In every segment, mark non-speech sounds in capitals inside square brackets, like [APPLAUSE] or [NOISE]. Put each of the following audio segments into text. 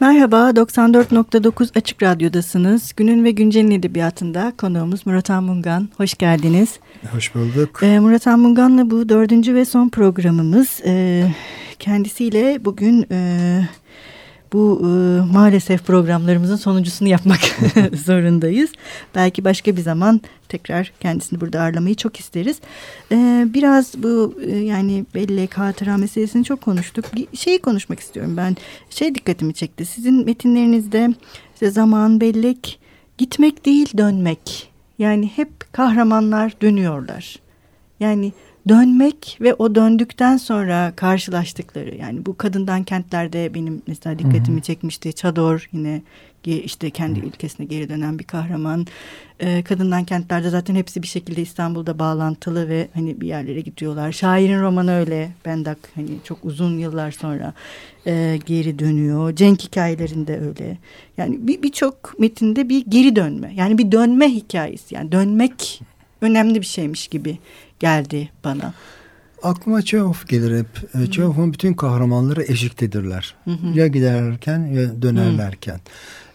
Merhaba, 94.9 Açık Radyo'dasınız. Günün ve Güncel'in edebiyatında konuğumuz Murat Anmungan. Hoş geldiniz. Hoş bulduk. Ee, Murat Anmungan'la bu dördüncü ve son programımız. Ee, kendisiyle bugün... E, bu e, maalesef programlarımızın sonuncusunu yapmak [LAUGHS] [LAUGHS] zorundayız. Belki başka bir zaman tekrar kendisini burada ağırlamayı çok isteriz. E, biraz bu e, yani bellek hatıra meselesini çok konuştuk. Şeyi konuşmak istiyorum ben. Şey dikkatimi çekti. Sizin metinlerinizde işte zaman bellek gitmek değil dönmek. Yani hep kahramanlar dönüyorlar. Yani dönmek ve o döndükten sonra karşılaştıkları yani bu kadından kentlerde benim mesela dikkatimi Hı-hı. çekmişti. Çador yine işte kendi ülkesine geri dönen bir kahraman. Ee, kadından kentlerde zaten hepsi bir şekilde İstanbul'da bağlantılı ve hani bir yerlere gidiyorlar. Şairin romanı öyle. Bendak hani çok uzun yıllar sonra e, geri dönüyor. Cenk hikayelerinde öyle. Yani birçok bir metinde bir geri dönme. Yani bir dönme hikayesi. Yani dönmek önemli bir şeymiş gibi geldi bana. Aklıma Çehov gelir hep. Hı. Çehov'un bütün kahramanları eşiktedirler. Hı hı. Ya giderlerken ya dönerlerken. Hı.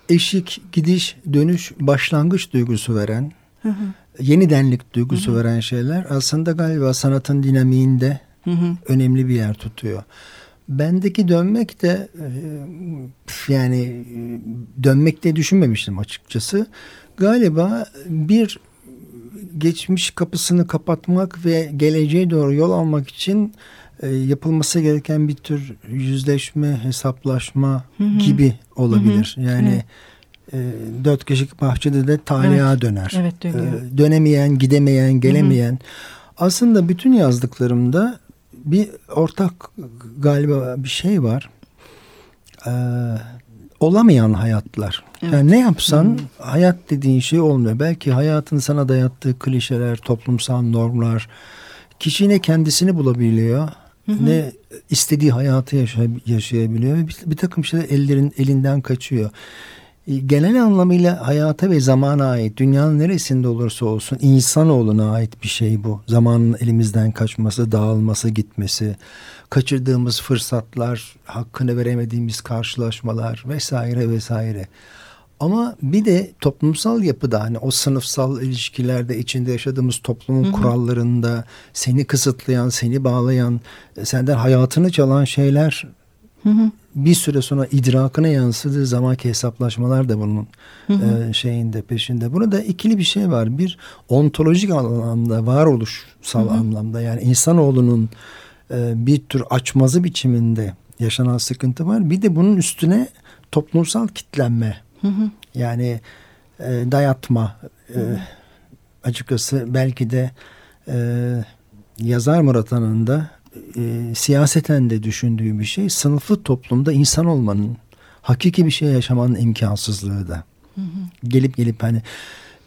Eşik, gidiş, dönüş, başlangıç duygusu veren, hı hı. yenidenlik duygusu hı hı. veren şeyler aslında galiba sanatın dinamiğinde hı hı. önemli bir yer tutuyor. Bendeki dönmek de e, yani dönmek de düşünmemiştim açıkçası. Galiba bir geçmiş kapısını kapatmak ve geleceğe doğru yol almak için e, yapılması gereken bir tür yüzleşme, hesaplaşma hı hı. gibi olabilir. Hı hı. Yani evet. e, dört kişilik bahçede de taliha evet. döner. Evet, e, dönemeyen, gidemeyen, gelemeyen. Hı hı. Aslında bütün yazdıklarımda bir ortak galiba bir şey var. Ee, olamayan hayatlar. Evet. Yani ne yapsan hmm. hayat dediğin şey olmuyor. Belki hayatın sana dayattığı klişeler, toplumsal normlar, kişi ne kendisini bulabiliyor, hı ne istediği hayatı yaşay yaşayabiliyor ve bir, bir takım şeyler ellerin elinden kaçıyor. E, genel anlamıyla hayata ve zamana ait, dünyanın neresinde olursa olsun insanoğluna ait bir şey bu. Zamanın elimizden kaçması, dağılması, gitmesi kaçırdığımız fırsatlar, hakkını veremediğimiz karşılaşmalar vesaire vesaire. Ama bir de toplumsal yapıda hani o sınıfsal ilişkilerde içinde yaşadığımız toplumun hı hı. kurallarında seni kısıtlayan, seni bağlayan, senden hayatını çalan şeyler hı hı. Bir süre sonra idrakına yansıdığı zamanki hesaplaşmalar da bunun hı hı. E, şeyinde peşinde. Burada ikili bir şey var. Bir ontolojik anlamda, varoluşsal hı hı. anlamda yani insanoğlunun e, bir tür açmazı biçiminde yaşanan sıkıntı var. Bir de bunun üstüne toplumsal kitlenme. Hı hı. Yani e, dayatma. E, açıkçası belki de e, yazar Murat Han'ın da e, siyaseten de düşündüğü bir şey. Sınıflı toplumda insan olmanın, hakiki bir şey yaşamanın imkansızlığı da. Hı hı. Gelip gelip hani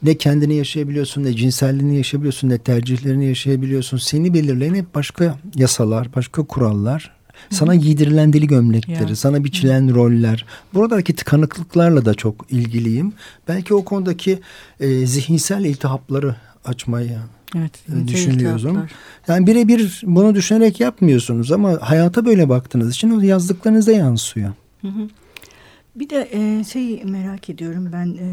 ne kendini yaşayabiliyorsun, ne cinselliğini yaşayabiliyorsun, ne tercihlerini yaşayabiliyorsun. Seni belirleyen hep başka yasalar, başka kurallar. Sana giydirilen deli gömlekleri, ya. sana biçilen roller. Buradaki tıkanıklıklarla da çok ilgiliyim. Belki o konudaki e, zihinsel iltihapları açmayı evet, e, düşünüyorum. Yani birebir bunu düşünerek yapmıyorsunuz ama hayata böyle baktığınız için o yazdıklarınıza yansıyor. Hı hı. Bir de e, şey merak ediyorum ben e,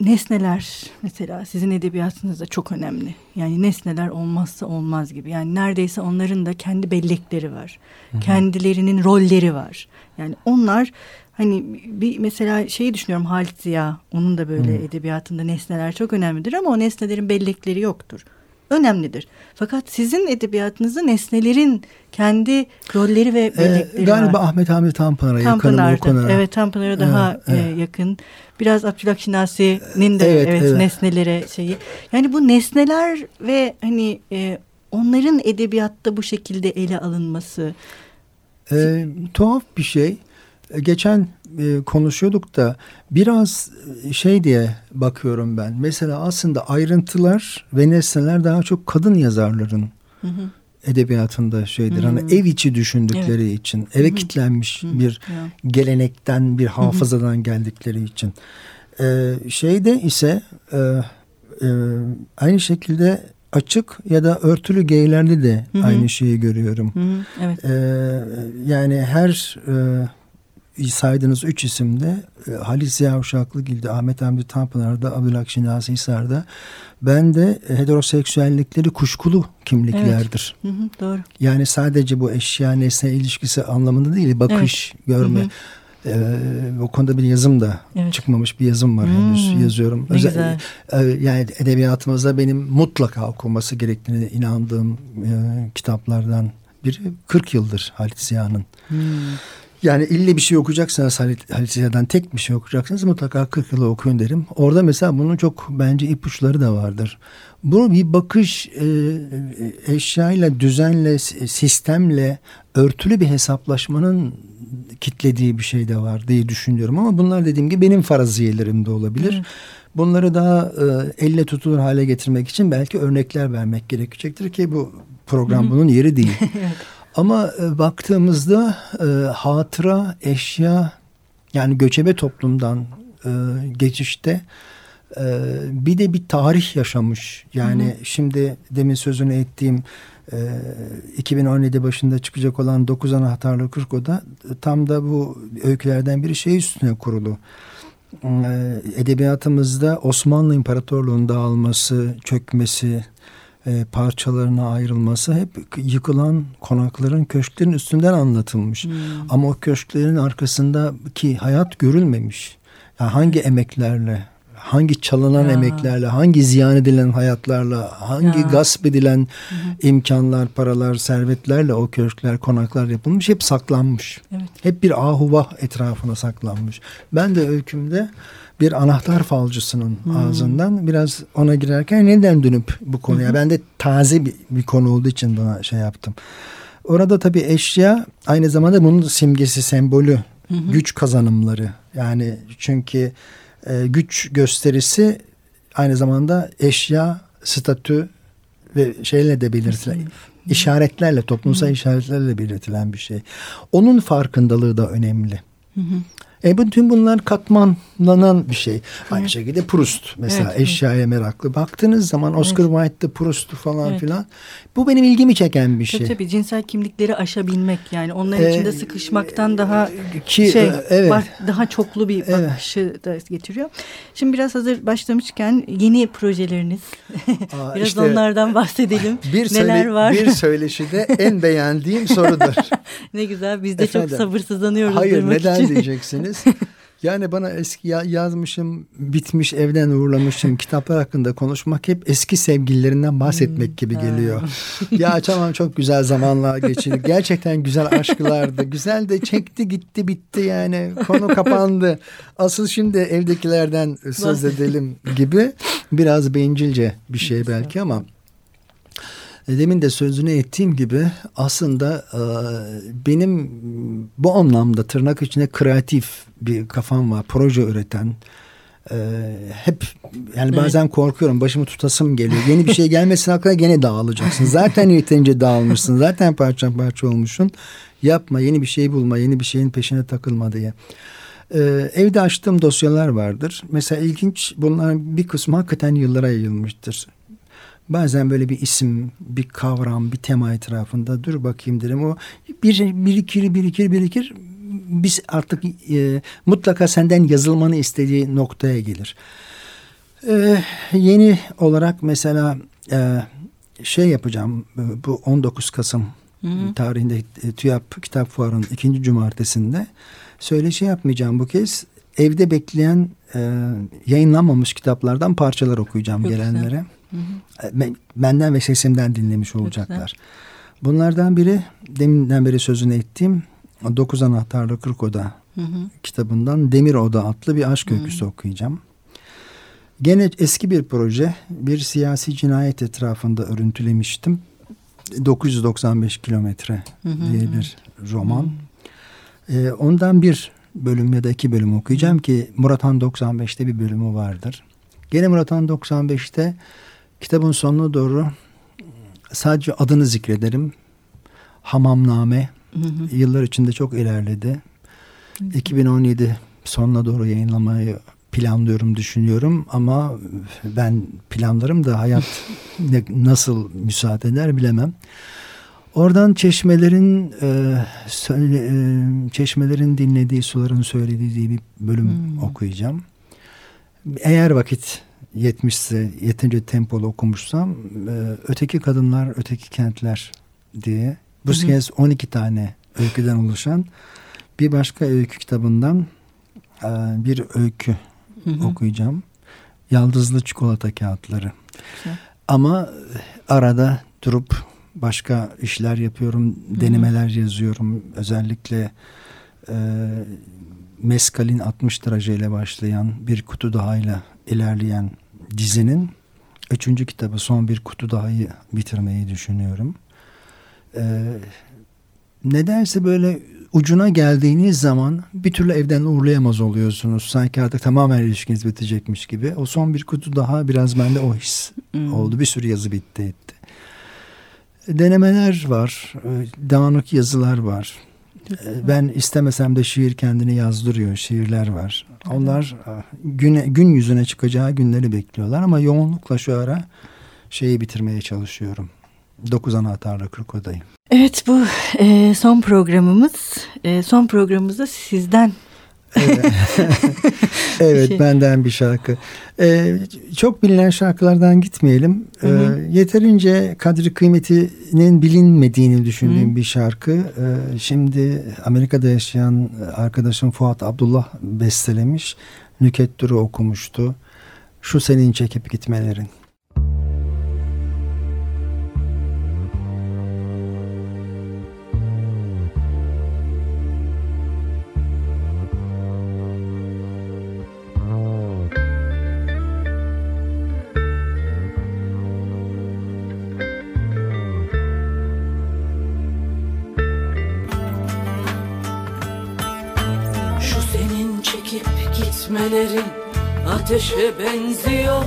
nesneler mesela sizin edebiyatınızda çok önemli. Yani nesneler olmazsa olmaz gibi. Yani neredeyse onların da kendi bellekleri var. Kendilerinin rolleri var. Yani onlar hani bir mesela şeyi düşünüyorum Halit Ziya onun da böyle Hı -hı. edebiyatında nesneler çok önemlidir ama o nesnelerin bellekleri yoktur önemlidir. Fakat sizin edebiyatınızda nesnelerin kendi rolleri ve bellekleri ee, galiba var. Ahmet Hamdi Tanpınar'a yakınım o konuda. Evet Tanpınar'a daha evet, evet. yakın. Biraz Abdülhak Şinasi'nin de evet, evet, evet nesnelere şeyi. Yani bu nesneler ve hani e, onların edebiyatta bu şekilde ele alınması. E, tuhaf bir şey. Geçen e, konuşuyorduk da biraz e, şey diye bakıyorum ben. Mesela aslında ayrıntılar ve nesneler daha çok kadın yazarların hı hı. edebiyatında şeydir. Hı hani. Hani ev içi düşündükleri evet. için, eve hı hı. kitlenmiş hı hı. bir ya. gelenekten, bir hafızadan hı hı. geldikleri için. Ee, şeyde ise e, e, aynı şekilde açık ya da örtülü geylerde de hı hı. aynı şeyi görüyorum. Hı hı. Evet. Ee, yani her e, saydığınız üç isimde e, Halis Ziya Uşaklıgil'de, Ahmet Hamdi Tanpınar'da, Abdülhak Nazi Hisar'da ben de heteroseksüellikleri kuşkulu kimliklerdir. Evet. Hı hı, doğru. Yani sadece bu eşya nesne ilişkisi anlamında değil, bakış, evet. görme. Hı hı. Ee, o konuda bir yazım da evet. çıkmamış bir yazım var hmm, henüz yazıyorum. Özel, güzel. E, yani edebiyatımızda benim mutlaka okunması gerektiğine inandığım e, kitaplardan biri 40 yıldır Halit Ziya'nın. Hmm. Yani ille bir şey okuyacaksanız Halit, Halit Ziya'dan tek bir şey okuyacaksınız mutlaka 40 yılı okuyun derim. Orada mesela bunun çok bence ipuçları da vardır. Bu bir bakış e, eşyayla, düzenle, sistemle örtülü bir hesaplaşmanın kitlediği bir şey de var diye düşünüyorum. Ama bunlar dediğim gibi benim faraziyelerim de olabilir. Evet. Bunları daha e, elle tutulur hale getirmek için belki örnekler vermek gerekecektir ki bu program Hı-hı. bunun yeri değil. [LAUGHS] Ama e, baktığımızda e, hatıra, eşya yani göçebe toplumdan e, geçişte e, bir de bir tarih yaşamış. Yani Hı-hı. şimdi demin sözünü ettiğim e, 2017 başında çıkacak olan 9 anahtarlı 40 oda tam da bu öykülerden biri şey üstüne kurulu. E, edebiyatımızda Osmanlı İmparatorluğu'nun dağılması, çökmesi, e, parçalarına ayrılması hep yıkılan konakların, köşklerin üstünden anlatılmış. Hmm. Ama o köşklerin arkasındaki hayat görülmemiş. Yani hangi emeklerle, hangi çalınan ya. emeklerle, hangi ziyan edilen hayatlarla, hangi ya. gasp edilen hı hı. imkanlar, paralar, servetlerle o köşkler, konaklar yapılmış hep saklanmış. Evet. Hep bir ahuvah etrafına saklanmış. Ben de öykümde bir anahtar falcısının hmm. ağzından biraz ona girerken neden dönüp bu konuya hmm. ben de taze bir, bir konu olduğu için buna şey yaptım. Orada tabii eşya aynı zamanda bunun simgesi, sembolü, hmm. güç kazanımları. Yani çünkü e, güç gösterisi aynı zamanda eşya, statü ve şeyle de belirtilen işaretlerle, toplumsal işaretlerle belirtilen bir şey. Onun farkındalığı da önemli. Hı e bütün bunlar katmanlanan bir şey. Aynı evet. şekilde Proust mesela evet, eşyaya evet. meraklı. Baktığınız zaman Oscar evet. Wilde'de Proust'u falan evet. filan. Bu benim ilgimi çeken bir şey. Tabii tabii cinsel kimlikleri aşabilmek yani onların ee, içinde sıkışmaktan daha ki, şey evet. var, daha çoklu bir bakışı evet. da getiriyor. Şimdi biraz hazır başlamışken yeni projeleriniz Aa, [LAUGHS] biraz işte, onlardan bahsedelim. [LAUGHS] Bir Neler söyle, var? Bir söyleşide en beğendiğim sorudur. [LAUGHS] ne güzel biz de Efendim, çok sabırsızlanıyoruz. Hayır neden için. diyeceksiniz? [LAUGHS] Yani bana eski yazmışım, bitmiş, evden uğurlamışım [LAUGHS] kitaplar hakkında konuşmak hep eski sevgililerinden bahsetmek hmm, gibi geliyor. [LAUGHS] ya tamam çok güzel zamanlar geçirdik. Gerçekten güzel aşklardı. Güzel de çekti gitti bitti yani. Konu kapandı. Asıl şimdi evdekilerden söz edelim gibi. Biraz bencilce bir şey belki ama demin de sözünü ettiğim gibi aslında e, benim bu anlamda tırnak içinde kreatif bir kafam var. Proje üreten, e, hep yani evet. bazen korkuyorum başımı tutasım geliyor. Yeni bir şey gelmesin aklına gene dağılacaksın. Zaten yeterince dağılmışsın. Zaten parça parça olmuşsun. Yapma yeni bir şey bulma yeni bir şeyin peşine takılma diye. Ee, evde açtığım dosyalar vardır. Mesela ilginç bunların bir kısmı hakikaten yıllara yayılmıştır. Bazen böyle bir isim, bir kavram, bir tema etrafında dur bakayım derim. O bir birikir, birikir, birikir. Biz artık e, mutlaka senden yazılmanı istediği noktaya gelir. E, yeni olarak mesela e, şey yapacağım. Bu 19 Kasım hı hı. tarihinde e, TÜYAP Kitap Fuarı'nın ikinci cumartesinde söyleşi yapmayacağım bu kez. Evde bekleyen e, yayınlanmamış kitaplardan parçalar okuyacağım Çok gelenlere. Güzel. Hı hı. Benden ve sesimden dinlemiş olacaklar. Bunlardan biri deminden beri sözünü ettiğim Dokuz Anahtarlı Kırk Oda hı hı. kitabından Demir Oda adlı bir aşk öyküsü hı. okuyacağım. Gene eski bir proje. Bir siyasi cinayet etrafında örüntülemiştim. 995 kilometre diye bir roman. Hı hı. Ee, ondan bir bölüm ya da iki bölüm okuyacağım ki Murat Han 95'te bir bölümü vardır. Gene Murat Han 95'te Kitabın sonuna doğru sadece adını zikrederim. Hamamname hı hı. yıllar içinde çok ilerledi. Hı hı. 2017 sonuna doğru yayınlamayı planlıyorum, düşünüyorum ama ben planlarım da hayat [LAUGHS] nasıl müsaade eder bilemem. Oradan çeşmelerin e, söyle, e, çeşmelerin dinlediği suların söylediği diye bir bölüm hmm. okuyacağım. Eğer vakit yetmişse yeterince tempolu okumuşsam e, öteki kadınlar öteki kentler diye bu kez 12 tane öyküden oluşan bir başka öykü kitabından e, bir öykü hı hı. okuyacağım. Yaldızlı çikolata kağıtları. Güzel. Ama arada durup başka işler yapıyorum, hı hı. denemeler yazıyorum. Özellikle e, Meskal'in 60 dereceyle başlayan bir kutu daha ile ilerleyen dizinin üçüncü kitabı son bir kutu daha'yı bitirmeyi düşünüyorum. Ee, nedense böyle ucuna geldiğiniz zaman bir türlü evden uğurlayamaz oluyorsunuz. Sanki artık tamamen ilişkiniz bitecekmiş gibi. O son bir kutu daha biraz bende o his oldu. Bir sürü yazı bitti etti. Denemeler var. E, dağınık yazılar var. E, ben istemesem de şiir kendini yazdırıyor. Şiirler var. Onlar e, güne, gün yüzüne çıkacağı günleri bekliyorlar ama yoğunlukla şu ara şeyi bitirmeye çalışıyorum. Dokuz anahtarla kırk odayı. Evet bu e, son programımız. E, son programımızda sizden evet, [LAUGHS] [LAUGHS] evet şey. benden bir şarkı. Ee, çok bilinen şarkılardan gitmeyelim. Ee, yeterince kadri kıymetinin bilinmediğini düşündüğüm hı. bir şarkı. Ee, şimdi Amerika'da yaşayan arkadaşım Fuat Abdullah bestelemiş. Nüket Duru okumuştu. Şu senin çekip gitmelerin. Gitmelerin ateşe benziyor.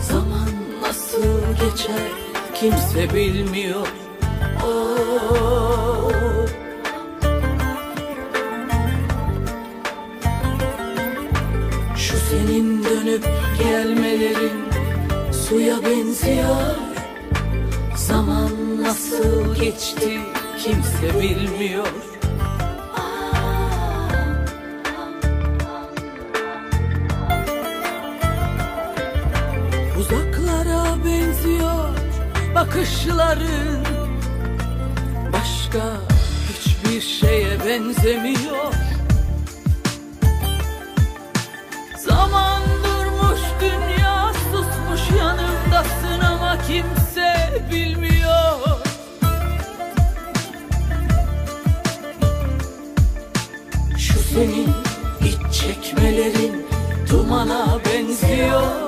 Zaman nasıl geçer kimse bilmiyor. Oh. Şu senin dönüp gelmelerin suya benziyor. Zaman nasıl geçti kimse bilmiyor bakışların başka hiçbir şeye benzemiyor. Zaman durmuş dünya susmuş yanımdasın ama kimse bilmiyor. Şu senin iç çekmelerin dumana benziyor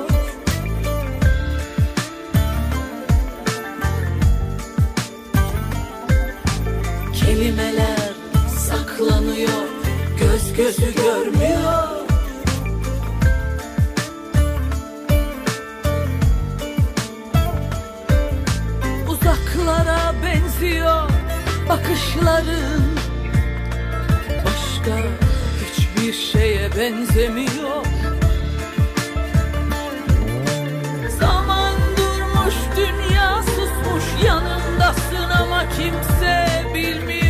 şeye benzemiyor. Zaman durmuş dünya susmuş yanındasın ama kimse bilmiyor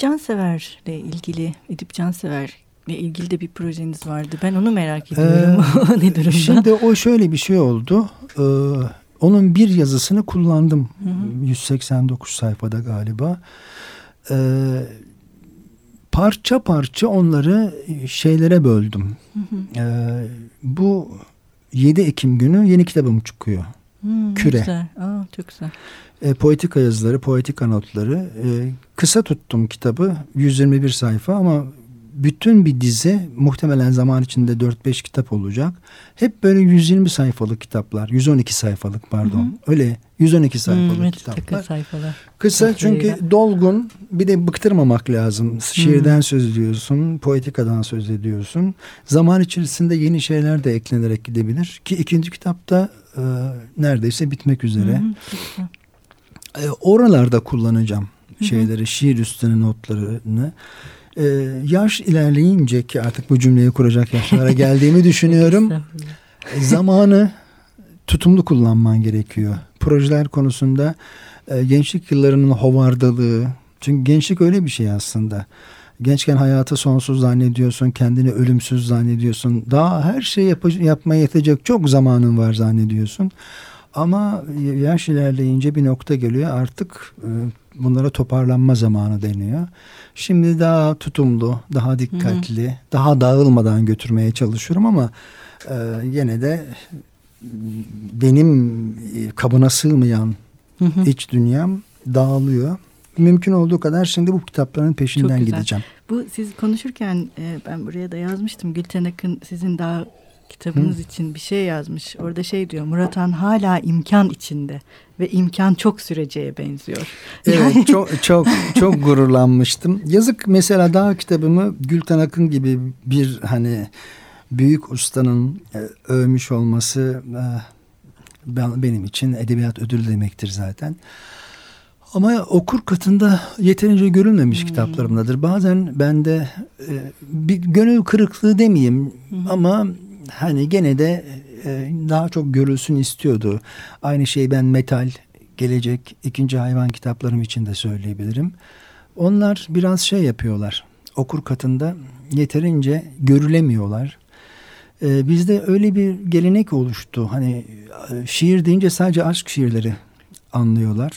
Cansever'le ilgili Edip Cansever ile ilgili de bir projeniz vardı. Ben onu merak ediyorum. Ee, [LAUGHS] ne durumda? Şimdi o şöyle bir şey oldu. Ee, onun bir yazısını kullandım. Hı hı. 189 sayfada galiba. Ee, parça parça onları şeylere böldüm. Hı hı. Ee, bu 7 Ekim günü yeni kitabım çıkıyor. Hmm, Küre. Güzel. Aa, çok güzel. E, poetika yazıları, poetika notları. E, kısa tuttum kitabı. 121 sayfa ama bütün bir dizi muhtemelen zaman içinde 4-5 kitap olacak. Hep böyle 120 sayfalık kitaplar. 112 sayfalık pardon. Hı hı. Öyle 112 sayfalık evet, kitaplar. Sayfalar. Kısa çünkü dolgun bir de bıktırmamak lazım. Şiirden hmm. söz ediyorsun, poetikadan söz ediyorsun. Zaman içerisinde yeni şeyler de eklenerek gidebilir. Ki ikinci kitapta e, neredeyse bitmek üzere. E, oralarda kullanacağım şeyleri, şiir üstüne notlarını e, yaş ilerleyince ki artık bu cümleyi kuracak yaşlara geldiğimi [LAUGHS] düşünüyorum. Zamanı tutumlu kullanman gerekiyor. Projeler konusunda e, gençlik yıllarının hovardalığı. Çünkü gençlik öyle bir şey aslında. Gençken hayatı sonsuz zannediyorsun, kendini ölümsüz zannediyorsun. Daha her şeyi yap yapmaya yetecek çok zamanın var zannediyorsun. Ama yaş ilerleyince bir nokta geliyor artık e, bunlara toparlanma zamanı deniyor. Şimdi daha tutumlu, daha dikkatli, hı hı. daha dağılmadan götürmeye çalışıyorum ama e, yine de benim e, kabına sığmayan hı hı. iç dünyam dağılıyor. Mümkün olduğu kadar şimdi bu kitapların peşinden gideceğim. Bu siz konuşurken e, ben buraya da yazmıştım. Gülten Akın sizin daha kitabınız Hı. için bir şey yazmış. Orada şey diyor Murat Han hala imkan içinde ve imkan çok süreceğe benziyor. [LAUGHS] Evet çok çok çok [LAUGHS] gururlanmıştım. Yazık mesela daha kitabımı Gülten Akın gibi bir hani büyük ustanın e, övmüş olması e, ben, benim için edebiyat ödülü demektir zaten. Ama okur katında yeterince görülmemiş hmm. kitaplarımdadır. Bazen bende e, bir gönül kırıklığı demeyeyim hmm. ama hani gene de e, daha çok görülsün istiyordu. Aynı şeyi ben metal, gelecek, ikinci hayvan kitaplarım için de söyleyebilirim. Onlar biraz şey yapıyorlar. Okur katında yeterince görülemiyorlar. Ee, bizde öyle bir gelenek oluştu. Hani e, şiir deyince sadece aşk şiirleri anlıyorlar.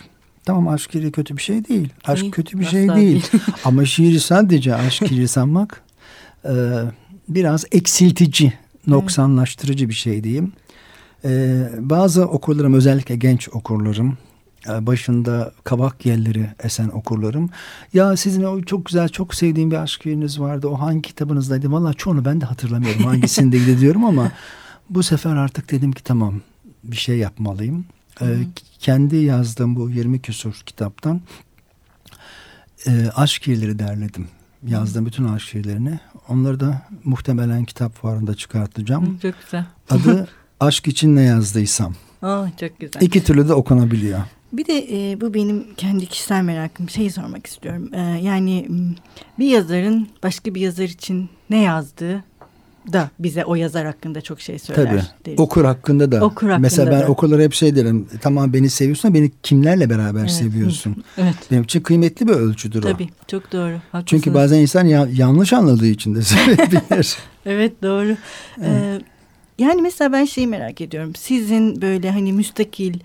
Tamam aşk şiiri kötü bir şey değil. Aşk değil, kötü bir şey değil. değil. Ama şiiri sadece aşk şiiri sanmak e, biraz eksiltici noksanlaştırıcı bir şey diyeyim. Ee, bazı okurlarım özellikle genç okurlarım e, başında kabak yelleri esen okurlarım. Ya sizin o çok güzel çok sevdiğim bir aşk yeriniz vardı. O hangi kitabınızdaydı? Valla çoğunu ben de hatırlamıyorum hangisindeydi [LAUGHS] diyorum ama bu sefer artık dedim ki tamam bir şey yapmalıyım. Ee, kendi yazdığım bu 20 küsur kitaptan e, aşk yerleri derledim. Yazdığım bütün aşk şiirlerini. Onları da muhtemelen kitap fuarında çıkartacağım. Çok güzel. Adı [LAUGHS] Aşk için ne yazdıysam. Oh, çok güzel. İki türlü de okunabiliyor. Bir de e, bu benim kendi kişisel merakım. Şeyi sormak istiyorum. E, yani bir yazarın başka bir yazar için ne yazdığı da bize o yazar hakkında çok şey söyler. Tabii. Deriz. Okur hakkında da. Okur hakkında Mesela ben da. okurlara hep şey derim. Tamam beni seviyorsun beni kimlerle beraber evet. seviyorsun? evet. Benim için kıymetli bir ölçüdür Tabii, o. Tabii çok doğru. Haklısınız. Çünkü bazen insan ya, yanlış anladığı için de [LAUGHS] sevebilir. [LAUGHS] evet doğru. Evet. Ee, yani mesela ben şeyi merak ediyorum. Sizin böyle hani müstakil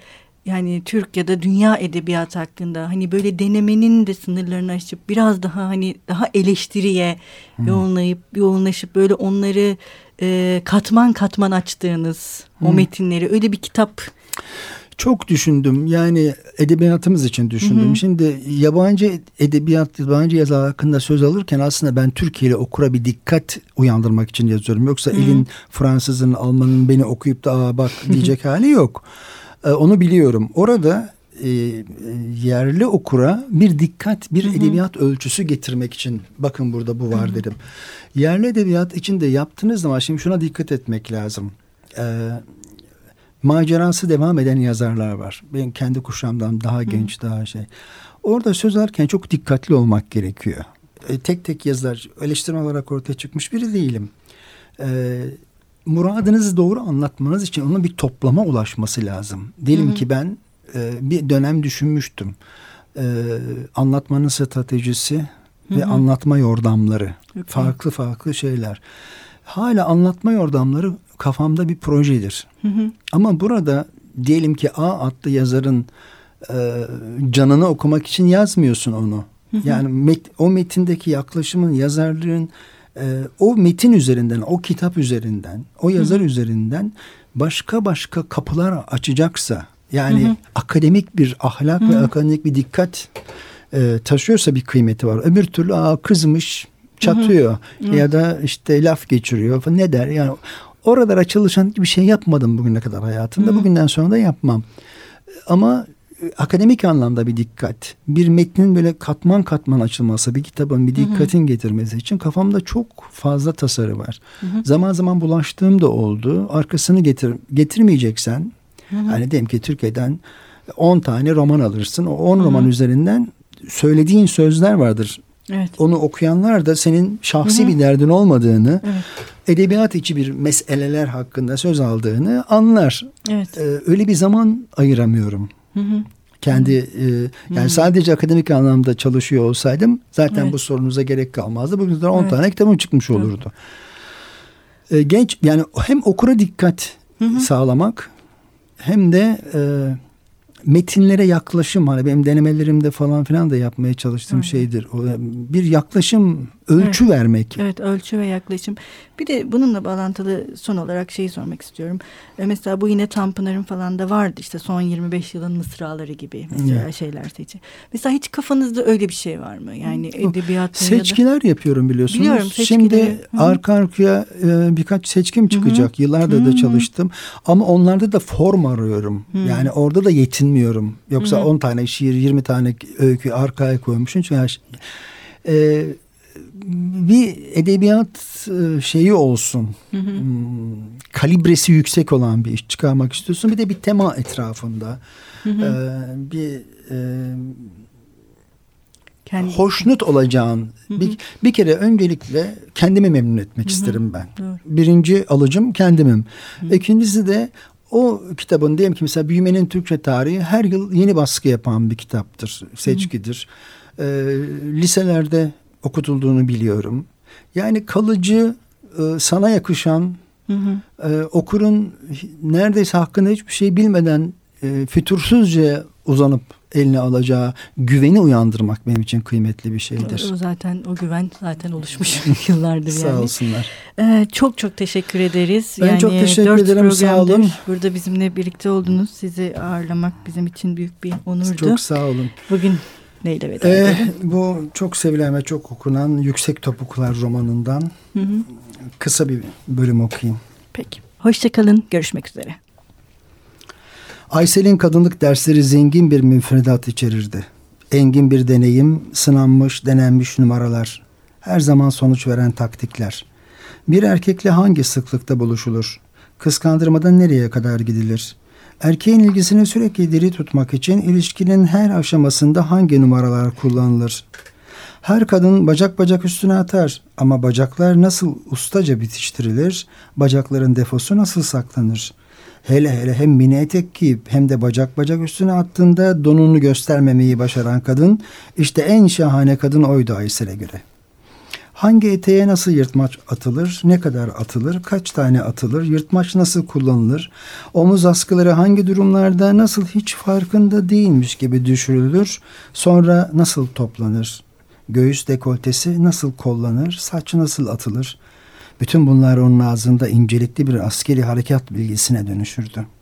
yani Türk ya da dünya edebiyatı hakkında hani böyle denemenin de sınırlarını aşıp biraz daha hani daha eleştiriye hmm. yoğunlayıp yoğunlaşıp böyle onları e, katman katman açtığınız hmm. o metinleri öyle bir kitap çok düşündüm. Yani edebiyatımız için düşündüm. Hı hı. Şimdi yabancı edebiyat, yabancı yazar hakkında söz alırken aslında ben Türkiye'li okura bir dikkat uyandırmak için yazıyorum. Yoksa hı hı. elin Fransızın, Almanın beni okuyup da Aa, bak diyecek [LAUGHS] hali yok. E, onu biliyorum. Orada e, yerli okura bir dikkat, bir hı hı. edebiyat ölçüsü getirmek için bakın burada bu var hı hı. dedim. Yerli edebiyat içinde yaptığınız zaman şimdi şuna dikkat etmek lazım. Ee, macerası devam eden yazarlar var. Ben kendi kuşağımdan daha genç, hı. daha şey. Orada söz alırken çok dikkatli olmak gerekiyor. E, tek tek yazılar eleştirme olarak ortaya çıkmış biri değilim. E, muradınızı doğru anlatmanız için onun bir toplama ulaşması lazım. Diyelim hı hı. ki ben e, bir dönem düşünmüştüm. E, anlatmanın stratejisi ve anlatma yordamları. Okay. Farklı farklı şeyler. Hala anlatma yordamları kafamda bir projedir. Hı hı. Ama burada diyelim ki A adlı yazarın e, canını okumak için yazmıyorsun onu. Hı hı. Yani met, o metindeki yaklaşımın yazarlığın e, o metin üzerinden, o kitap üzerinden, o yazar hı üzerinden başka başka kapılar açacaksa yani hı akademik bir ahlak hı ve akademik bir dikkat e, taşıyorsa bir kıymeti var. Öbür türlü aa kızmış çatıyor hı hı. ya da işte laf geçiriyor falan ne der yani oralara çalışan bir şey yapmadım bugüne kadar hayatımda. Hı. Bugünden sonra da yapmam. Ama akademik anlamda bir dikkat, bir metnin böyle katman katman açılması, bir kitabın bir dikkatin hı hı. getirmesi için kafamda çok fazla tasarı var. Hı hı. Zaman zaman bulaştığım da oldu. Arkasını getir getirmeyeceksen, hı hı. hani diyelim ki Türkiye'den 10 tane roman alırsın. O 10 roman üzerinden söylediğin sözler vardır. Evet. Onu okuyanlar da senin şahsi Hı-hı. bir derdin olmadığını, evet. edebiyat içi bir meseleler hakkında söz aldığını anlar. Evet. Ee, öyle bir zaman ayıramıyorum. Kendi e, yani Hı-hı. sadece akademik anlamda çalışıyor olsaydım zaten evet. bu sorunuza gerek kalmazdı. Bugün 10 evet. tane kitabım çıkmış olurdu. Evet. Ee, genç yani hem okura dikkat Hı-hı. sağlamak hem de e, metinlere yaklaşım hani benim denemelerimde falan filan da yapmaya çalıştığım Hı. şeydir. O, bir yaklaşım, ölçü evet. vermek. Evet, ölçü ve yaklaşım. Bir de bununla bağlantılı son olarak şeyi sormak istiyorum. E mesela bu yine Tanpınar'ın falan da vardı işte son 25 yılın mısraları gibi mesela evet. şeyler seçi. Mesela hiç kafanızda öyle bir şey var mı? Yani edebiyat Seçkiler da... yapıyorum biliyorsunuz. Biliyorum Şimdi Hı. arka arkaya e, birkaç seçkim çıkacak. Hı. Yıllardır Hı. da çalıştım. Ama onlarda da form arıyorum. Hı. Yani orada da yetinmiyorum. Yoksa Hı. 10 tane şiir, 20 tane öykü arkaya koymuşum. Çünkü yani, e, bir edebiyat e, şeyi olsun. Hı hı. Hmm, kalibresi yüksek olan bir iş çıkarmak istiyorsun. Bir de bir tema etrafında. Hı hı. Ee, bir e, Kendi... hoşnut olacağın hı hı. bir, bir kere öncelikle kendimi memnun etmek hı hı. isterim ben. Doğru. Birinci alıcım kendimim. Hı. İkincisi de o kitabın diyelim ki mesela Büyümenin Türkçe Tarihi her yıl yeni baskı yapan bir kitaptır, seçkidir. Hı. Ee, liselerde okutulduğunu biliyorum. Yani kalıcı, e, sana yakışan, hı hı. E, okurun neredeyse hakkında hiçbir şey bilmeden e, fütursuzca uzanıp eline alacağı güveni uyandırmak benim için kıymetli bir şeydir. O zaten o güven zaten oluşmuş [LAUGHS] yıllardır yani. Sağ olsunlar. Ee, çok çok teşekkür ederiz. Ben yani çok teşekkür ederim. Sağ olun. Burada bizimle birlikte oldunuz. Sizi ağırlamak bizim için büyük bir onurdu. Çok sağ olun. Bugün neyle veda ee, Bu çok sevilen ve çok okunan Yüksek Topuklar romanından hı hı. kısa bir bölüm okuyayım. Peki. Hoşçakalın. Görüşmek üzere. Aysel'in kadınlık dersleri zengin bir müfredat içerirdi. Engin bir deneyim, sınanmış, denenmiş numaralar, her zaman sonuç veren taktikler. Bir erkekle hangi sıklıkta buluşulur? Kıskandırmadan nereye kadar gidilir? Erkeğin ilgisini sürekli diri tutmak için ilişkinin her aşamasında hangi numaralar kullanılır? Her kadın bacak bacak üstüne atar ama bacaklar nasıl ustaca bitiştirilir? Bacakların defosu nasıl saklanır? Hele hele hem mini etek giyip hem de bacak bacak üstüne attığında donunu göstermemeyi başaran kadın işte en şahane kadın oydu Aysel'e göre. Hangi eteğe nasıl yırtmaç atılır, ne kadar atılır, kaç tane atılır, yırtmaç nasıl kullanılır, omuz askıları hangi durumlarda nasıl hiç farkında değilmiş gibi düşürülür, sonra nasıl toplanır, göğüs dekoltesi nasıl kollanır, saç nasıl atılır, bütün bunlar onun ağzında incelikli bir askeri harekat bilgisine dönüşürdü.''